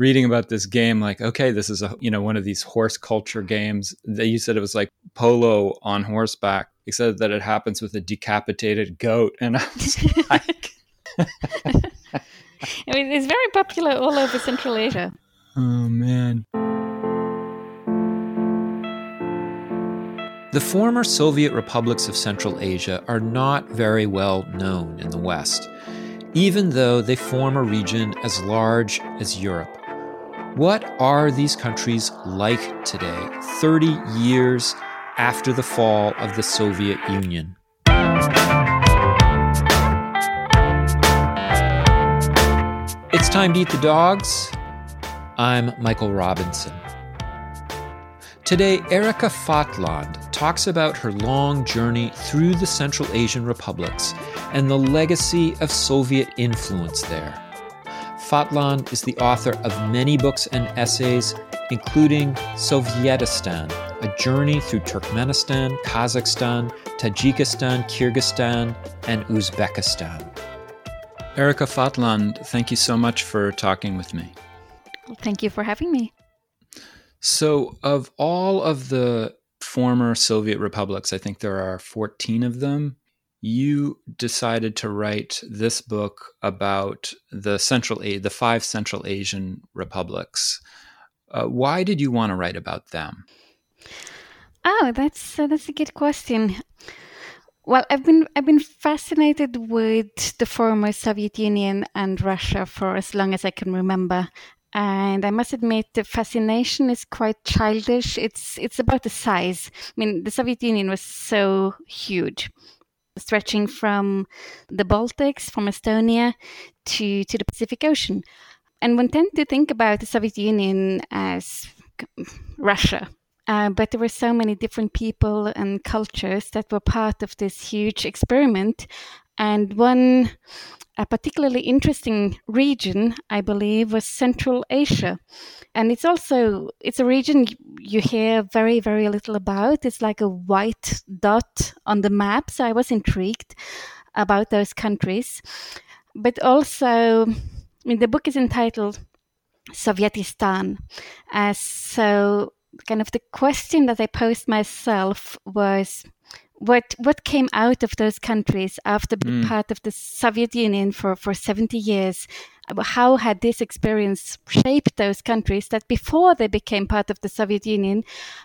reading about this game, like, okay, this is a you know one of these horse culture games. That you said it was like polo on horseback, except that it happens with a decapitated goat, and I was like. I mean, it's very popular all over Central Asia. Oh man. The former Soviet republics of Central Asia are not very well known in the West, even though they form a region as large as Europe. What are these countries like today, 30 years after the fall of the Soviet Union? It's time to eat the dogs. I'm Michael Robinson. Today, Erika Fatland talks about her long journey through the Central Asian republics and the legacy of Soviet influence there. Fatland is the author of many books and essays, including Sovietistan, a journey through Turkmenistan, Kazakhstan, Tajikistan, Kyrgyzstan, and Uzbekistan. Erika Fatland, thank you so much for talking with me. Thank you for having me. So, of all of the former Soviet republics, I think there are 14 of them. You decided to write this book about the Central A- the five Central Asian republics. Uh, why did you want to write about them? Oh, that's uh, that's a good question. Well, I've been I've been fascinated with the former Soviet Union and Russia for as long as I can remember, and I must admit the fascination is quite childish. It's it's about the size. I mean, the Soviet Union was so huge, stretching from the Baltics, from Estonia to to the Pacific Ocean, and one tend to think about the Soviet Union as Russia. Uh, but there were so many different people and cultures that were part of this huge experiment. And one a particularly interesting region, I believe, was Central Asia. And it's also it's a region you hear very very little about. It's like a white dot on the map. So I was intrigued about those countries. But also, I mean, the book is entitled Sovietistan. Uh, so kind of the question that I posed myself was what what came out of those countries after being mm. part of the Soviet Union for, for 70 years? How had this experience shaped those countries that before they became part of the Soviet Union,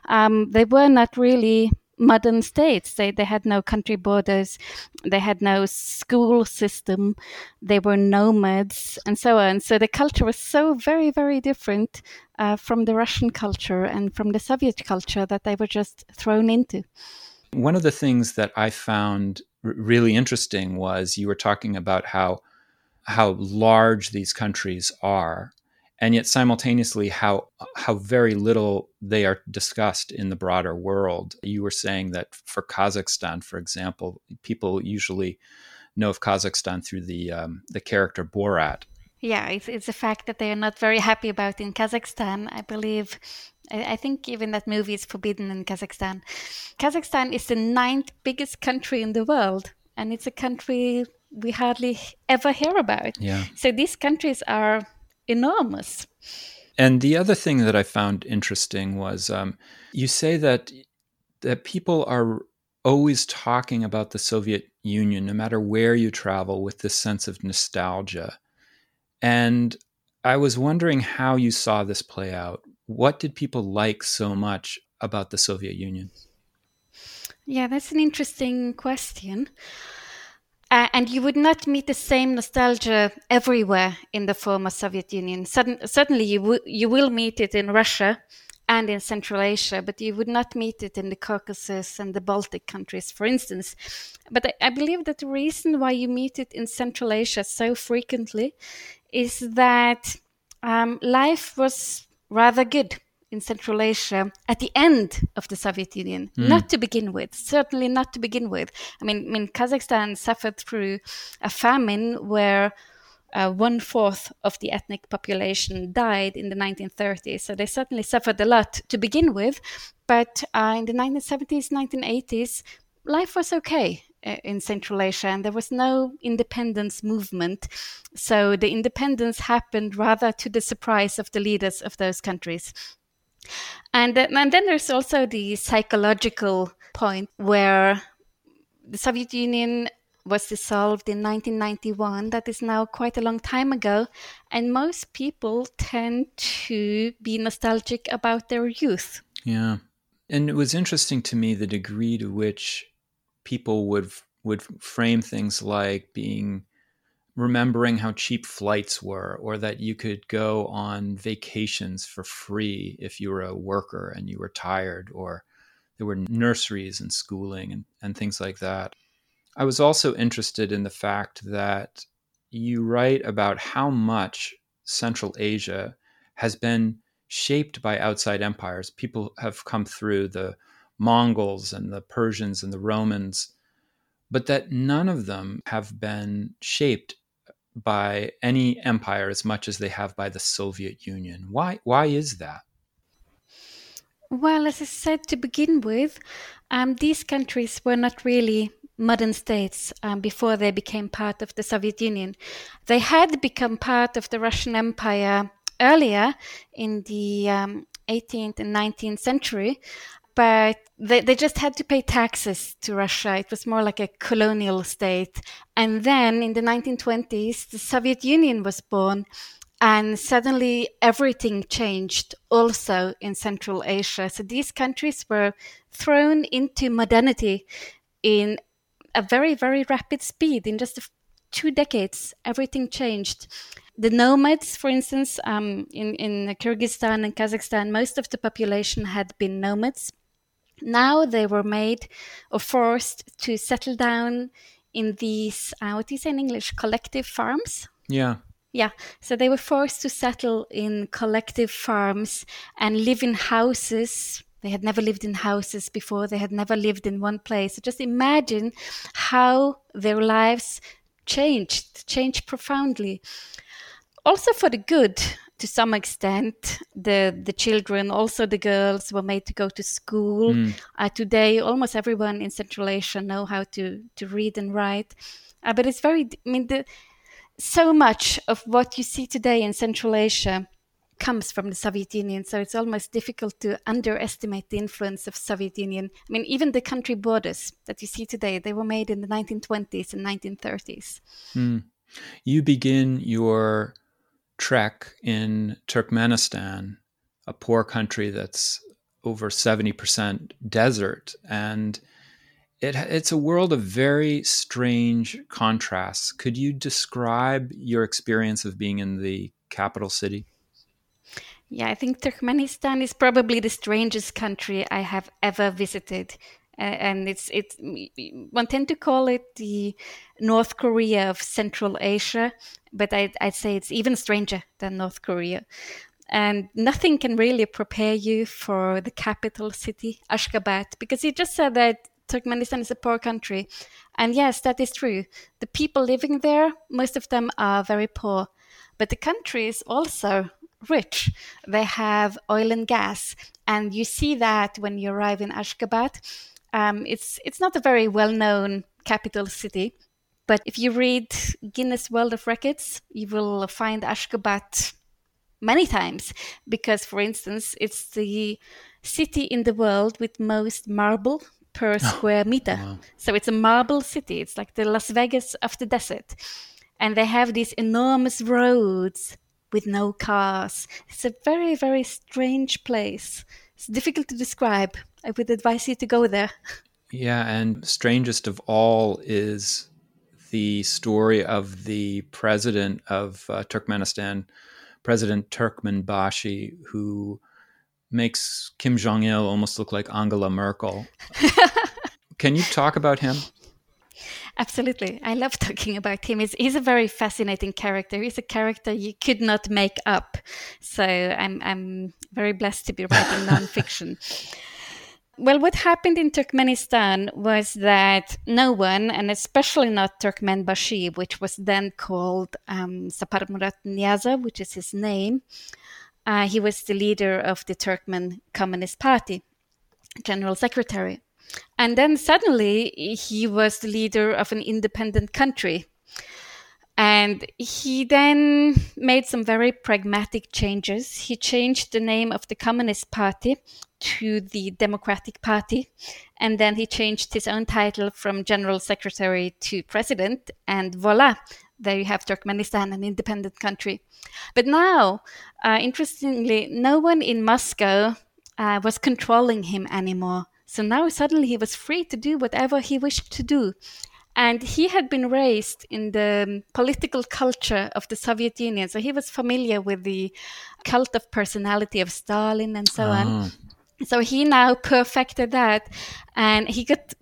um, they were not really modern states. They, they had no country borders, they had no school system, they were nomads, and so on. So the culture was so very, very different uh, from the Russian culture and from the Soviet culture that they were just thrown into. One of the things that I found r- really interesting was you were talking about how how large these countries are and yet simultaneously how how very little they are discussed in the broader world. You were saying that for Kazakhstan, for example, people usually know of Kazakhstan through the um, the character Borat. Yeah, it's it's a fact that they are not very happy about in Kazakhstan. I believe I think even that movie is forbidden in Kazakhstan. Kazakhstan is the ninth biggest country in the world, and it's a country we hardly ever hear about. Yeah. So these countries are enormous. And the other thing that I found interesting was um, you say that that people are always talking about the Soviet Union, no matter where you travel, with this sense of nostalgia. And I was wondering how you saw this play out what did people like so much about the Soviet Union? Yeah, that's an interesting question. Uh, and you would not meet the same nostalgia everywhere in the former Soviet Union. Sudden, certainly, you, w- you will meet it in Russia and in Central Asia, but you would not meet it in the Caucasus and the Baltic countries, for instance. But I, I believe that the reason why you meet it in Central Asia so frequently is that um, life was rather good in Central Asia at the end of the Soviet Union, mm. not to begin with, certainly not to begin with. I mean, I mean Kazakhstan suffered through a famine where uh, one fourth of the ethnic population died in the 1930s. So they certainly suffered a lot to begin with. But uh, in the 1970s, 1980s, life was okay. uh, in Central Asia, and there was no independence movement. So the independence happened rather to the surprise of the leaders of those countries. And, and then there's also the psychological point where the Soviet Union was dissolved in 1991. That is now quite a long time ago. And most people tend to be nostalgic about their youth. Yeah. And it was interesting to me the degree to which people would would frame things like being remembering how cheap flights were or that you could go on vacations for free if you were a worker and you were tired or there were nurseries and schooling and, and things like that. I was also interested in the fact that you write about how much Central Asia has been shaped by outside empires. People have come through the Mongols and the Persians and the Romans, but that none of them have been shaped by any empire as much as they have by the Soviet Union. Why, why is that? Well, as I said to begin with, um, these countries were not really modern states um, before they became part of the Soviet Union. They had become part of the Russian Empire earlier in the um, 18th and 19th century, but they, they just had to pay taxes to Russia. It was more like a colonial state. And then in the 1920s, the Soviet Union was born. And suddenly everything changed also in Central Asia. So these countries were thrown into modernity in a very, very rapid speed. In just two decades, everything changed. The nomads, for instance, um, in, in Kyrgyzstan and Kazakhstan, most of the population had been nomads. Now they were made or forced to settle down in these, uh, what do you say in English, collective farms? Yeah. Yeah, so they were forced to settle in collective farms and live in houses they had never lived in houses before. They had never lived in one place. So just imagine how their lives changed, changed profoundly. Also for the good, to some extent. The the children, also the girls, were made to go to school. Mm. Uh, today, almost everyone in Central Asia know how to to read and write. Uh, but it's very, I mean, the, so much of what you see today in Central Asia comes from the Soviet Union. So it's almost difficult to underestimate the influence of Soviet Union. I mean, even the country borders that you see today, they were made in the 1920s and 1930s. Mm. You begin your trek in Turkmenistan, a poor country that's over 70% desert. And it, it's a world of very strange contrasts. Could you describe your experience of being in the capital city? Yeah, I think Turkmenistan is probably the strangest country I have ever visited. And it's it's one tend to call it the North Korea of Central Asia, but I'd, I'd say it's even stranger than North Korea. And nothing can really prepare you for the capital city, Ashgabat, because you just said that Turkmenistan is a poor country. And yes, that is true. The people living there, most of them are very poor. But the country is also rich. They have oil and gas, and you see that when you arrive in Ashgabat. Um, it's it's not a very well known capital city, but if you read Guinness World of Records, you will find Ashgabat many times because, for instance, it's the city in the world with most marble per square meter. Wow. So it's a marble city. It's like the Las Vegas of the desert. And they have these enormous roads with no cars. It's a very, very strange place. It's difficult to describe. I would advise you to go there. Yeah, and strangest of all is the story of the president of uh, Turkmenistan, President Turkmenbashi, who makes Kim Jong il almost look like Angela Merkel. Can you talk about him? Absolutely. I love talking about him. He's, he's a very fascinating character. He's a character you could not make up. So I'm, I'm very blessed to be writing nonfiction. Well, what happened in Turkmenistan was that no one, and especially not Turkmen Turkmenbashi, which was then called um, Saparmurat which is his name, uh, he was the leader of the Turkmen Communist Party, general secretary. And then suddenly he was the leader of an independent country. And he then made some very pragmatic changes. He changed the name of the Communist Party to the Democratic Party. And then he changed his own title from General Secretary to President. And voila, there you have Turkmenistan, an independent country. But now, uh, interestingly, no one in Moscow uh, was controlling him anymore. So now suddenly he was free to do whatever he wished to do. And he had been raised in the political culture of the Soviet Union. So he was familiar with the cult of personality of Stalin and so on. So he now perfected that and he got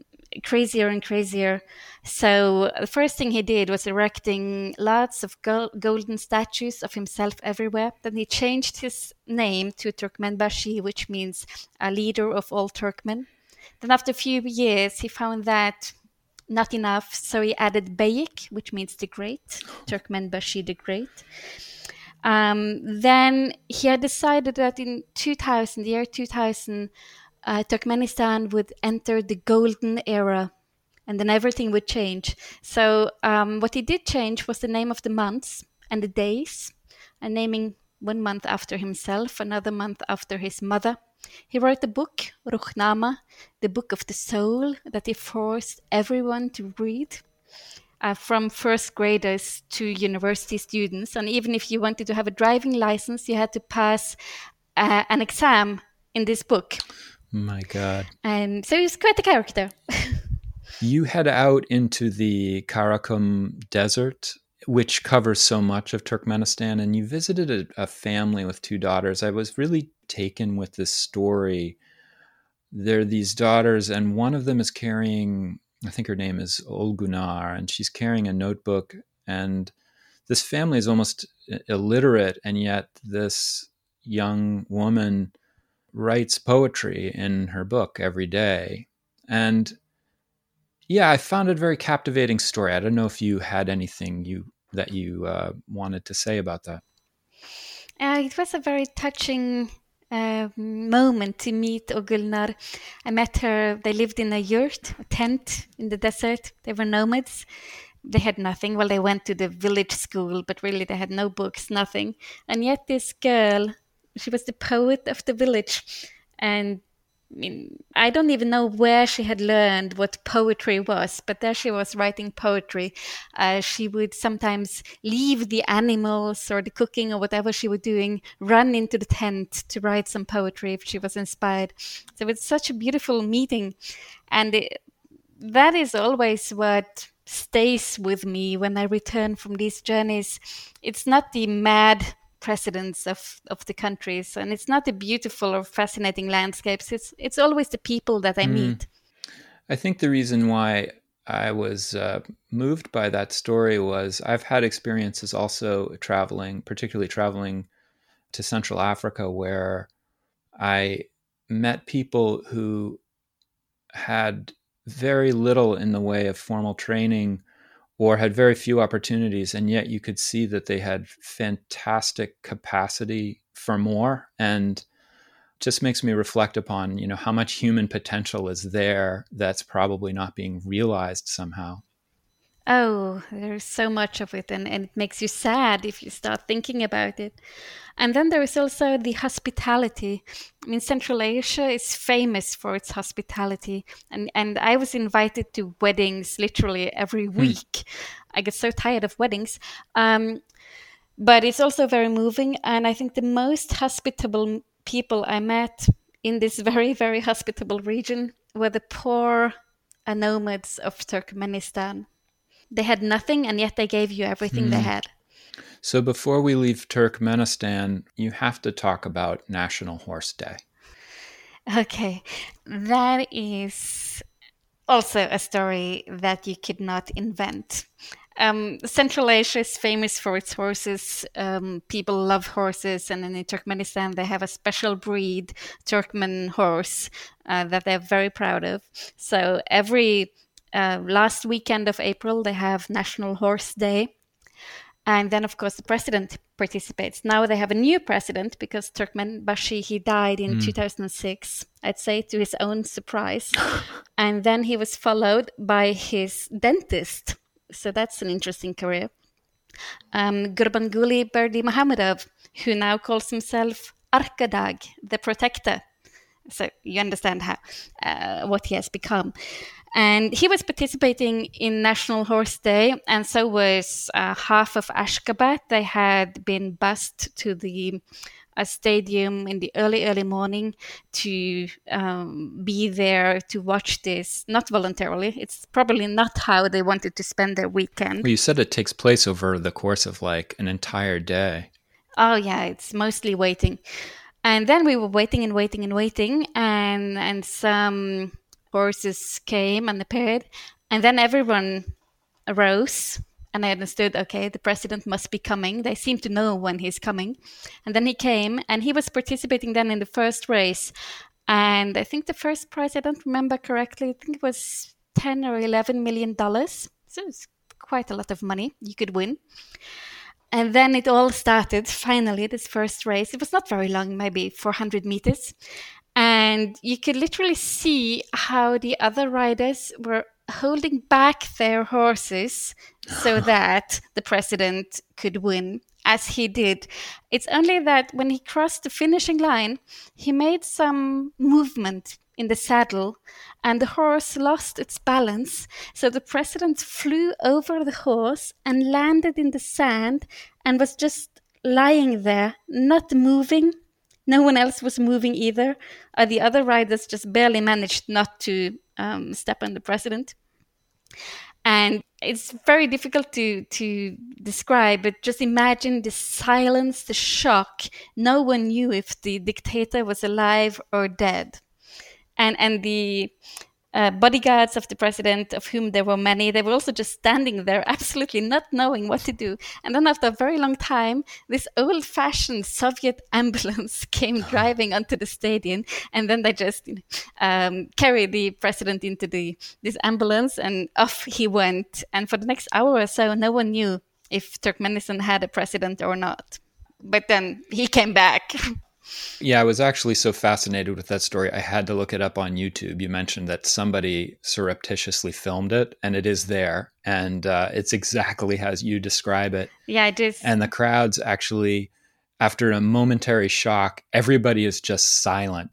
crazier and crazier. So the first thing he did was erecting lots of golden statues of himself everywhere. Then he changed his name to Turkmenbashi, which means a leader of all Turkmen. Then after a few years, he found that not enough, so he added Beyik, which means the great, Turkmenbashi the great. Um, then he had decided that in 2000, the year 2000, uh, Turkmenistan would enter the golden era and then everything would change. So, um, what he did change was the name of the months and the days, and naming one month after himself, another month after his mother. He wrote a book, Ruhnama, the book of the soul, that he forced everyone to read. Uh, from first graders to university students. And even if you wanted to have a driving license, you had to pass uh, an exam in this book. My God. And so he's quite a character. you head out into the Karakum Desert, which covers so much of Turkmenistan, and you visited a, a family with two daughters. I was really taken with this story. There are these daughters, and one of them is carrying, I think her name is Olgunar, and she's carrying a notebook. And this family is almost illiterate, and yet this young woman writes poetry in her book every day. And yeah, I found it a very captivating story. I don't know if you had anything you that you uh, wanted to say about that. Uh, it was a very touching uh, moment to meet Ogulnar. I met her. They lived in a yurt, a tent in the desert. They were nomads. They had nothing. Well, they went to the village school, but really they had no books, nothing. And yet, this girl she was the poet of the village, and I mean, I don't even know where she had learned what poetry was, but there she was writing poetry. Uh, she would sometimes leave the animals or the cooking or whatever she was doing, run into the tent to write some poetry if she was inspired. So it's such a beautiful meeting. And it, that is always what stays with me when I return from these journeys. It's not the mad presidents of, of the countries and it's not the beautiful or fascinating landscapes it's it's always the people that i mm. meet i think the reason why i was uh, moved by that story was i've had experiences also traveling particularly traveling to central africa where i met people who had very little in the way of formal training or had very few opportunities and yet you could see that they had fantastic capacity for more and just makes me reflect upon you know how much human potential is there that's probably not being realized somehow Oh, there's so much of it, and, and it makes you sad if you start thinking about it. And then there is also the hospitality. I mean, Central Asia is famous for its hospitality, and, and I was invited to weddings literally every hmm. week. I get so tired of weddings. Um, but it's also very moving, and I think the most hospitable people I met in this very, very hospitable region were the poor nomads of Turkmenistan they had nothing, and yet they gave you everything mm. they hmm. had. So before we leave Turkmenistan, you have to talk about National Horse Day. Okay, that is also a story that you could not invent. Um, Central Asia is famous for its horses. Um, people love horses, and in Turkmenistan, they have a special breed, Turkmen horse, uh, that they're very proud of. So every uh, last weekend of April, they have National Horse Day. And then, of course, the president participates. Now they have a new president because Turkmenbashi, he died in mm. 2006, I'd say to his own surprise. and then he was followed by his dentist. So that's an interesting career. Um, Gurbanguly Berdimuhamedov, who now calls himself Arkadag, the protector. So you understand how uh, what he has become. And he was participating in National Horse Day, and so was uh, half of Ashgabat. They had been bussed to the a stadium in the early early morning to um, be there to watch this not voluntarily. It's probably not how they wanted to spend their weekend. Well, you said it takes place over the course of like an entire day. Oh yeah it's mostly waiting. And then we were waiting and waiting and waiting and and some horses came and appeared and then everyone arose and I understood, okay, the president must be coming. They seem to know when he's coming. And then he came, and he was participating then in the first race. And I think the first prize, I don't remember correctly, I think it was 10 or 11 million dollars. So it's quite a lot of money you could win. And then it all started finally, this first race. It was not very long, maybe 400 meters. And you could literally see how the other riders were holding back their horses so that the president could win, as he did. It's only that when he crossed the finishing line, he made some movement in the saddle and the horse lost its balance. So the president flew over the horse and landed in the sand and was just lying there, not moving. No one else was moving either. Uh, the other riders just barely managed not to um, step on the president. And it's very difficult to, to describe, but just imagine the silence, the shock. No one knew if the dictator was alive or dead. And, and the uh, bodyguards of the president, of whom there were many, they were also just standing there, absolutely not knowing what to do. And then, after a very long time, this old fashioned Soviet ambulance came driving onto the stadium. And then they just um, carried the president into the, this ambulance, and off he went. And for the next hour or so, no one knew if Turkmenistan had a president or not. But then he came back. Yeah, I was actually so fascinated with that story. I had to look it up on YouTube. You mentioned that somebody surreptitiously filmed it, and it is there, and uh, it's exactly as you describe it. Yeah, it is. And the crowds actually, after a momentary shock, everybody is just silent.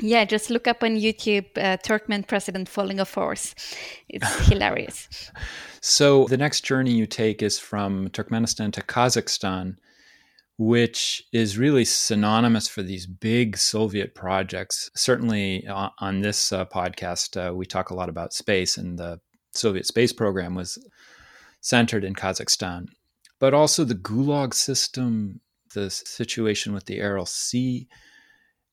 Yeah, just look up on YouTube uh, Turkmen president falling off horse. It's hilarious. So the next journey you take is from Turkmenistan to Kazakhstan which is really synonymous for these big Soviet projects. Certainly uh, on this uh, podcast, uh, we talk a lot about space, and the Soviet space program was centered in Kazakhstan. But also the Gulag system, the situation with the Aral Sea.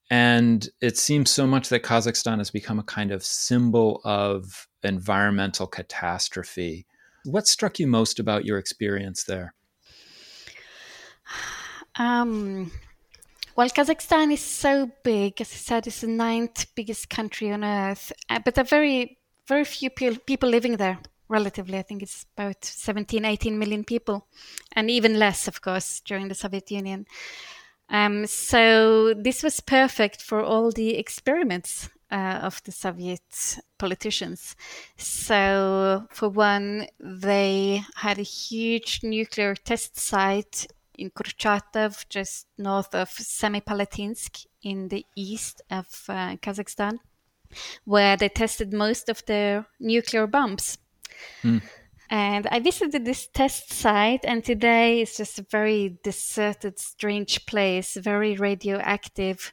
And it seems so much that Kazakhstan has become a kind of symbol of environmental catastrophe. What struck you most about your experience there? Um, well, Kazakhstan is so big. As I said, it's the ninth biggest country on earth, uh, but there are very, very few people living there. Relatively, I think it's about 17, 18 million people, and even less, of course, during the Soviet Union. Um, so this was perfect for all the experiments uh, of the Soviet politicians. So, for one, they had a huge nuclear test site in Kurchatov, just north of Semipalatinsk in the east of uh, Kazakhstan, where they tested most of their nuclear bombs. Mm. And I visited this test site, and today it's just a very deserted, strange place, very radioactive.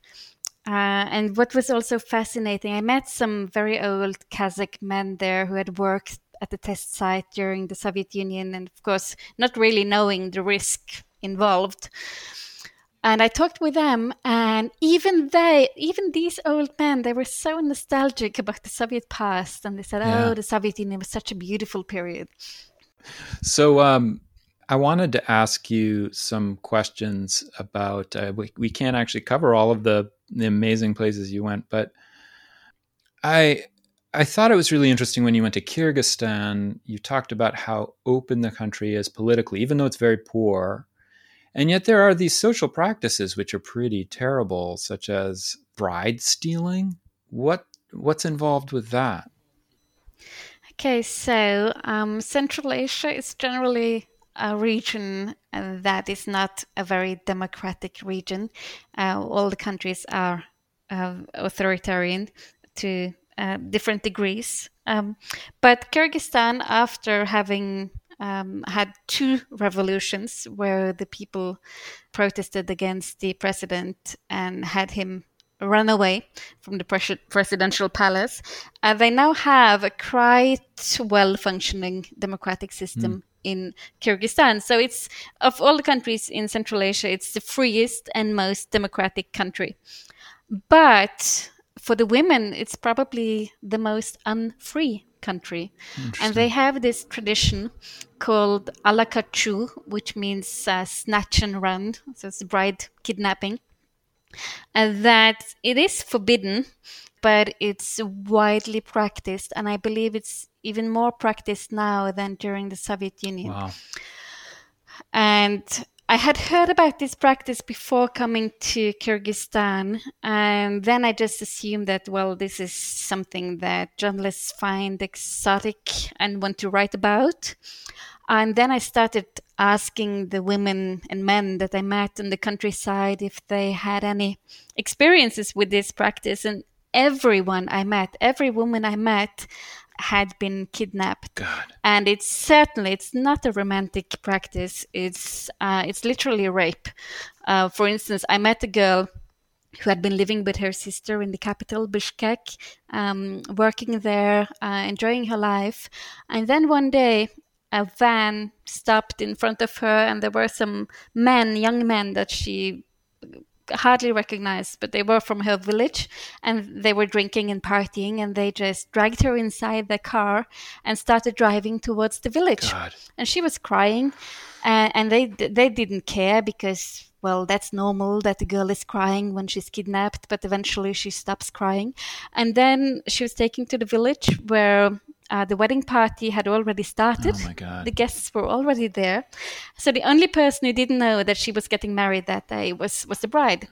Uh, and what was also fascinating, I met some very old Kazakh men there who had worked at the test site during the Soviet Union, and of course, not really knowing the risk involved. And I talked with them, and even they, even these old men, they were so nostalgic about the Soviet past, and they said, yeah. "Oh, the Soviet Union was such a beautiful period." So, um, I wanted to ask you some questions about. Uh, we we can't actually cover all of the the amazing places you went, but I I thought it was really interesting when you went to Kyrgyzstan. You talked about how open the country is politically, even though it's very poor. And yet there are these social practices which are pretty terrible, such as bride stealing. What what's involved with that? Okay, so um, Central Asia is generally a region uh, that is not a very democratic region. Uh, all the countries are uh, authoritarian to uh, different degrees. Um, but Kyrgyzstan, after having um, had two revolutions where the people protested against the president and had him run away from the pres- presidential palace. Uh, they now have a quite well functioning democratic system. Mm. In Kyrgyzstan. So it's of all the countries in Central Asia, it's the freest and most democratic country. But for the women, it's probably the most unfree country. And they have this tradition called alakachu, which means uh, snatch and run. So it's bride kidnapping and that it is forbidden, but it's widely practiced, and I believe it's even more practiced now than during the Soviet Union. Wow. And I had heard about this practice before coming to Kyrgyzstan, and then I just assumed that, well, this is something that journalists find exotic and want to write about. And then I started asking the women and men that I met in the countryside if they had any experiences with this practice. And everyone I met, every woman I met, had been kidnapped. God. And it's certainly it's not a romantic practice. It's uh, it's literally rape. Uh, for instance, I met a girl who had been living with her sister in the capital, Bishkek, um, working there, uh, enjoying her life. And then one day, a van stopped in front of her, and there were some men, young men, that she hardly recognized, but they were from her village and they were drinking and partying and they just dragged her inside the car and started driving towards the village. God. And she was crying and, and they they didn't care because well that's normal that the girl is crying when she's kidnapped but eventually she stops crying and then she was taken to the village where uh, the wedding party had already started. Oh my God. The guests were already there. So the only person who didn't know that she was getting married that day was, was the bride.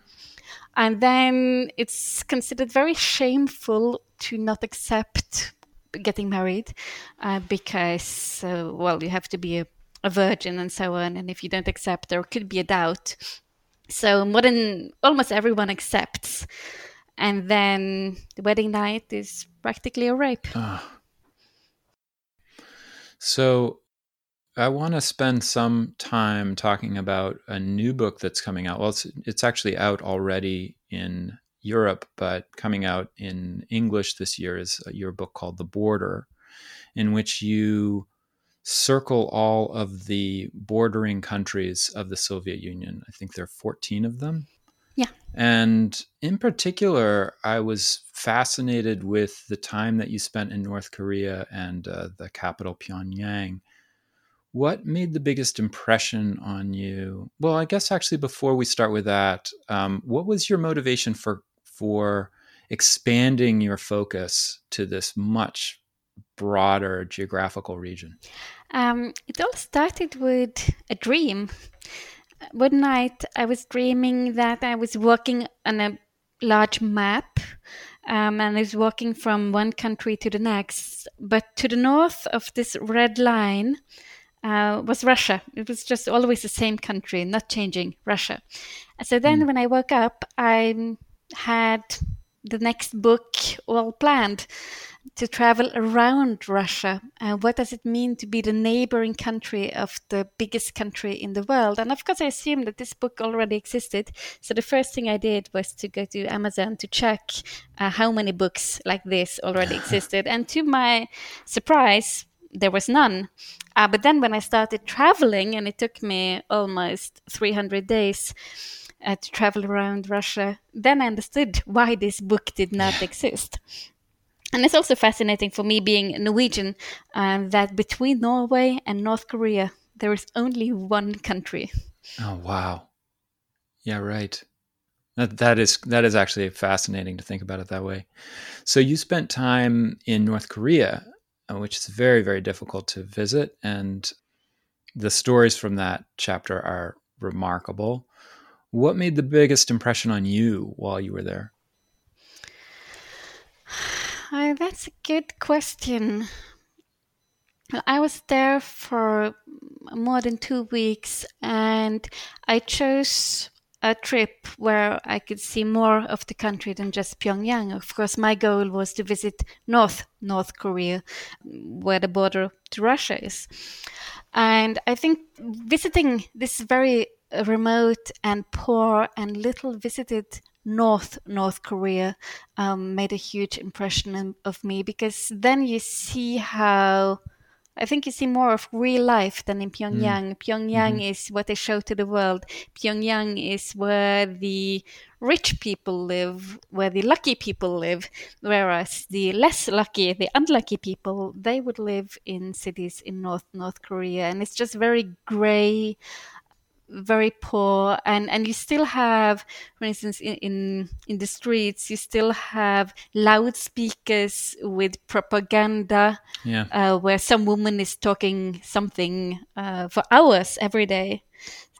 And then it's considered very shameful to not accept getting married uh, because, uh, well, you have to be a, a virgin and so on. And if you don't accept, there could be a doubt. So more than almost everyone accepts. And then the wedding night is practically a rape. Oh. So I want to spend some time talking about a new book that's coming out. Well, it's, it's actually out already in Europe, but coming out in English this year is uh, your book called The Border, in which you circle all of the bordering countries of the Soviet Union. I think there are 14 of them. Yeah. And in particular, I was fascinated with the time that you spent in North Korea and uh, the capital, Pyongyang. What made the biggest impression on you? Well, I guess actually before we start with that, um, what was your motivation for for expanding your focus to this much broader geographical region? Um, it all started with a dream one night I was dreaming that I was walking on a large map um, and I was walking from one country to the next. But to the north of this red line uh, was Russia. It was just always the same country, not changing, Russia. So then mm. when I woke up, I had the next book all planned to travel around Russia. Uh, what does it mean to be the neighboring country of the biggest country in the world? And of course, I assumed that this book already existed. So the first thing I did was to go to Amazon to check uh, how many books like this already existed. And to my surprise, there was none. Uh, but then when I started traveling, and it took me almost 300 days, uh, to travel around Russia, then I understood why this book did not exist. And it's also fascinating for me being Norwegian uh, that between Norway and North Korea, there is only one country. Oh, wow. Yeah, right. That, that is that is actually fascinating to think about it that way. So you spent time in North Korea, uh, which is very very difficult to visit, and the stories from that chapter are remarkable. What made the biggest impression on you while you were there? Uh, that's a good question. I was there for more than two weeks and I chose a trip where I could see more of the country than just Pyongyang. Of course, my goal was to visit North North Korea, where the border to Russia is. And I think visiting this very remote and poor and little visited North North Korea um, made a huge impression of me because then you see how I think you see more of real life than in Pyongyang. Mm. Pyongyang mm-hmm. is what they show to the world. Pyongyang is where the rich people live, where the lucky people live, whereas the less lucky, the unlucky people, they would live in cities in North North Korea, and it's just very gray very poor and and you still have for instance in, in in, the streets you still have loudspeakers with propaganda yeah. uh, where some woman is talking something uh, for hours every day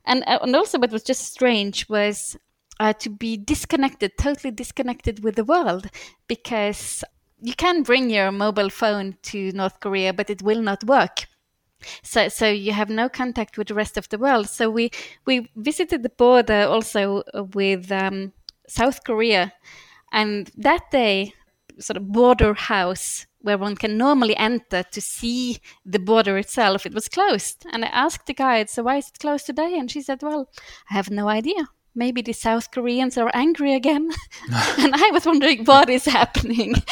and uh, and also what was just strange was uh, to be disconnected totally disconnected with the world because you can bring your mobile phone to north korea but it will not work so so you have no contact with the rest of the world. So we we visited the border also with um, south korea. And that day sort of border house where one can normally enter to see the border itself it was closed. And i asked the guide so why is it closed today? And she said well i have no idea. Maybe the south koreans are angry again. And i was wondering what is happening.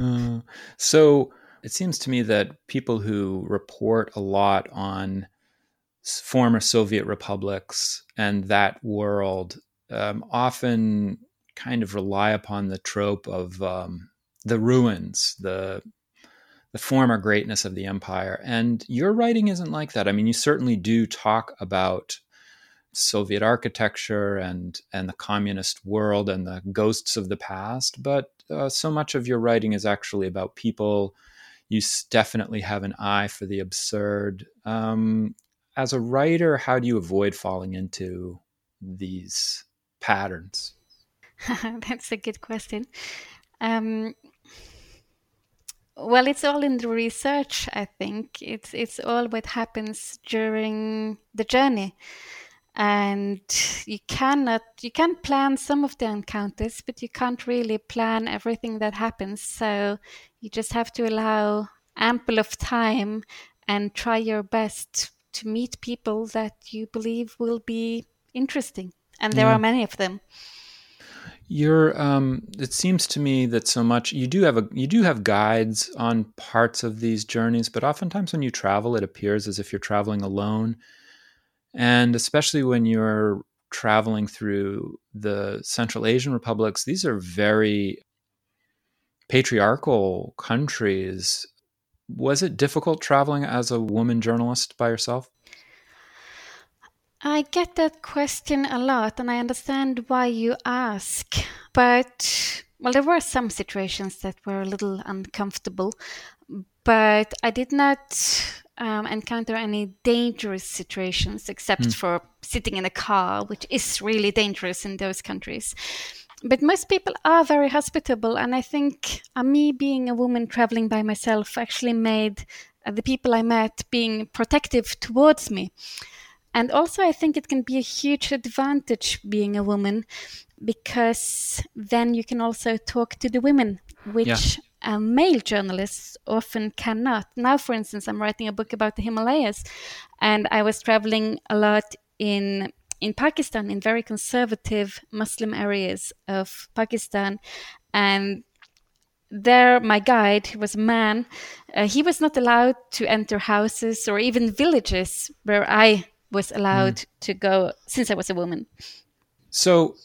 Uh, so it seems to me that people who report a lot on former Soviet republics and that world um, often kind of rely upon the trope of um, the ruins, the the former greatness of the empire. And your writing isn't like that. I mean, you certainly do talk about Soviet architecture and and the communist world and the ghosts of the past, but uh, so much of your writing is actually about people you definitely have an eye for the absurd. Um, as a writer, how do you avoid falling into these patterns? That's a good question. Um, well, it's all in the research. I think it's it's all what happens during the journey, and you cannot you can plan some of the encounters, but you can't really plan everything that happens. So you just have to allow ample of time and try your best to meet people that you believe will be interesting. And there yeah. are many of them. You're. Um, it seems to me that so much you do have a you do have guides on parts of these journeys, but oftentimes when you travel, it appears as if you're traveling alone, and especially when you're traveling through the Central Asian republics, these are very patriarchal countries. Was it difficult traveling as a woman journalist by yourself? I get that question a lot, and I understand why you ask. But, well, there were some situations that were a little uncomfortable, but I did not um, encounter any dangerous situations except mm. for sitting in a car, which is really dangerous in those countries but most people are very hospitable and i think uh, me being a woman traveling by myself actually made uh, the people i met being protective towards me and also i think it can be a huge advantage being a woman because then you can also talk to the women which yeah. Uh, male journalists often cannot. Now, for instance, I'm writing a book about the Himalayas, and I was traveling a lot in in Pakistan, in very conservative Muslim areas of Pakistan, and there my guide who was a man uh, he was not allowed to enter houses or even villages where i was allowed mm. to go since i was a woman so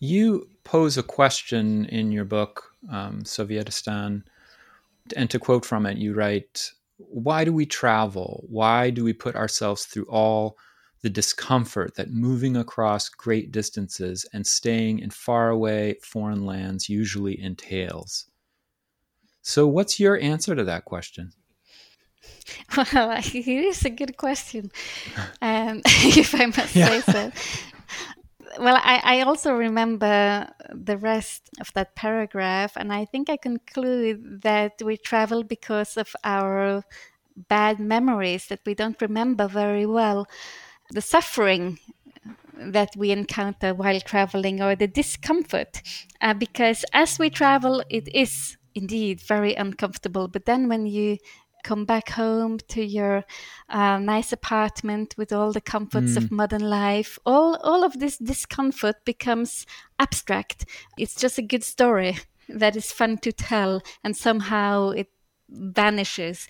you pose a question in your book um, sovietistan and to quote from it you write why do we travel why do we put ourselves through all the discomfort that moving across great distances and staying in faraway foreign lands usually entails. So, what's your answer to that question? Well, it is a good question, um, if I must yeah. say so. Well, I, I also remember the rest of that paragraph, and I think I conclude that we travel because of our bad memories that we don't remember very well. The suffering that we encounter while traveling or the discomfort, uh, because as we travel, it is indeed very uncomfortable. But then when you come back home to your uh, nice apartment with all the comforts mm. of modern life, all all of this discomfort becomes abstract. It's just a good story that is fun to tell, and somehow it vanishes.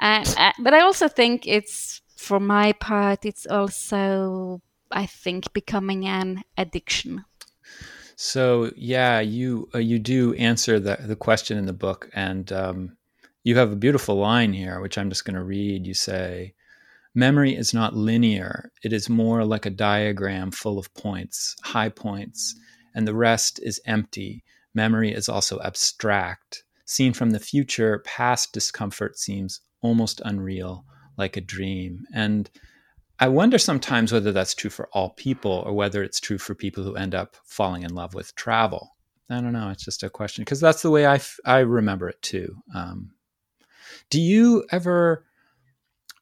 And uh, but I also think it's for my part, it's also I think becoming an addiction. So yeah, you uh, you do answer the the question in the book, and um, you have a beautiful line here, which I'm just going to read. You say, Memory is not linear, it is more like a diagram full of points, high points, and the rest is empty. Memory is also abstract. Seen from the future, past discomfort seems almost unreal, like a dream. And I wonder sometimes whether that's true for all people or whether it's true for people who end up falling in love with travel. I don't know. It's just a question because that's the way I, f- I remember it too. Um, do you ever,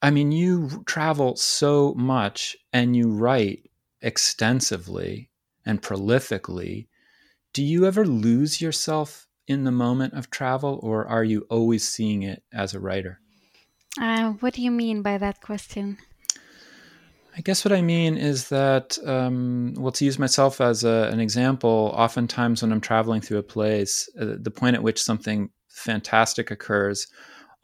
I mean, you travel so much and you write extensively and prolifically. Do you ever lose yourself in the moment of travel or are you always seeing it as a writer? Uh, what do you mean by that question? I guess what I mean is that, um, well, to use myself as a, an example, oftentimes when I'm traveling through a place, uh, the point at which something fantastic occurs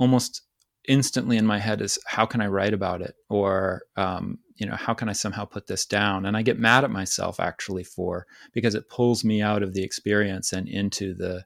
almost instantly in my head is how can I write about it or um, you know how can I somehow put this down and I get mad at myself actually for because it pulls me out of the experience and into the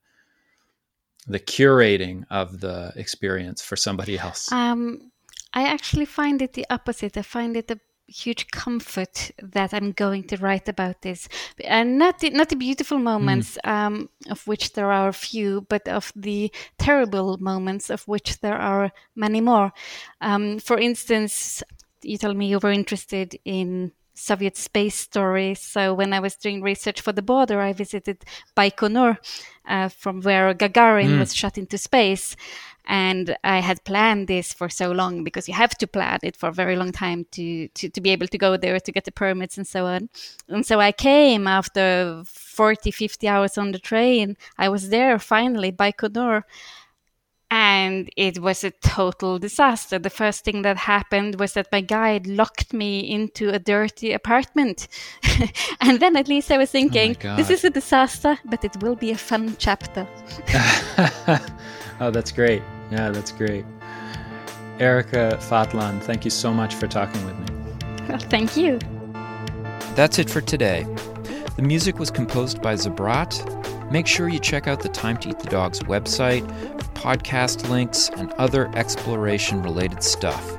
the curating of the experience for somebody else. Um, I actually find it the opposite. I find it a huge comfort that I'm going to write about this, and not the, not the beautiful moments, mm. um, of which there are a few, but of the terrible moments, of which there are many more. Um, for instance, you told me you were interested in Soviet space stories. So when I was doing research for the border, I visited Baikonur, uh, from where Gagarin mm. was shot into space. And I had planned this for so long because you have to plan it for a very long time to, to, to be able to go there to get the permits and so on. And so I came after 40, 50 hours on the train. I was there finally, by Baikonur and it was a total disaster. The first thing that happened was that my guide locked me into a dirty apartment. and then at least I was thinking, oh this is a disaster, but it will be a fun chapter. oh, that's great. Yeah, that's great. Erika Fatland, thank you so much for talking with me. Well, thank you. That's it for today. The music was composed by Zabrat. Make sure you check out the Time to Eat the Dog's website podcast links and other exploration related stuff.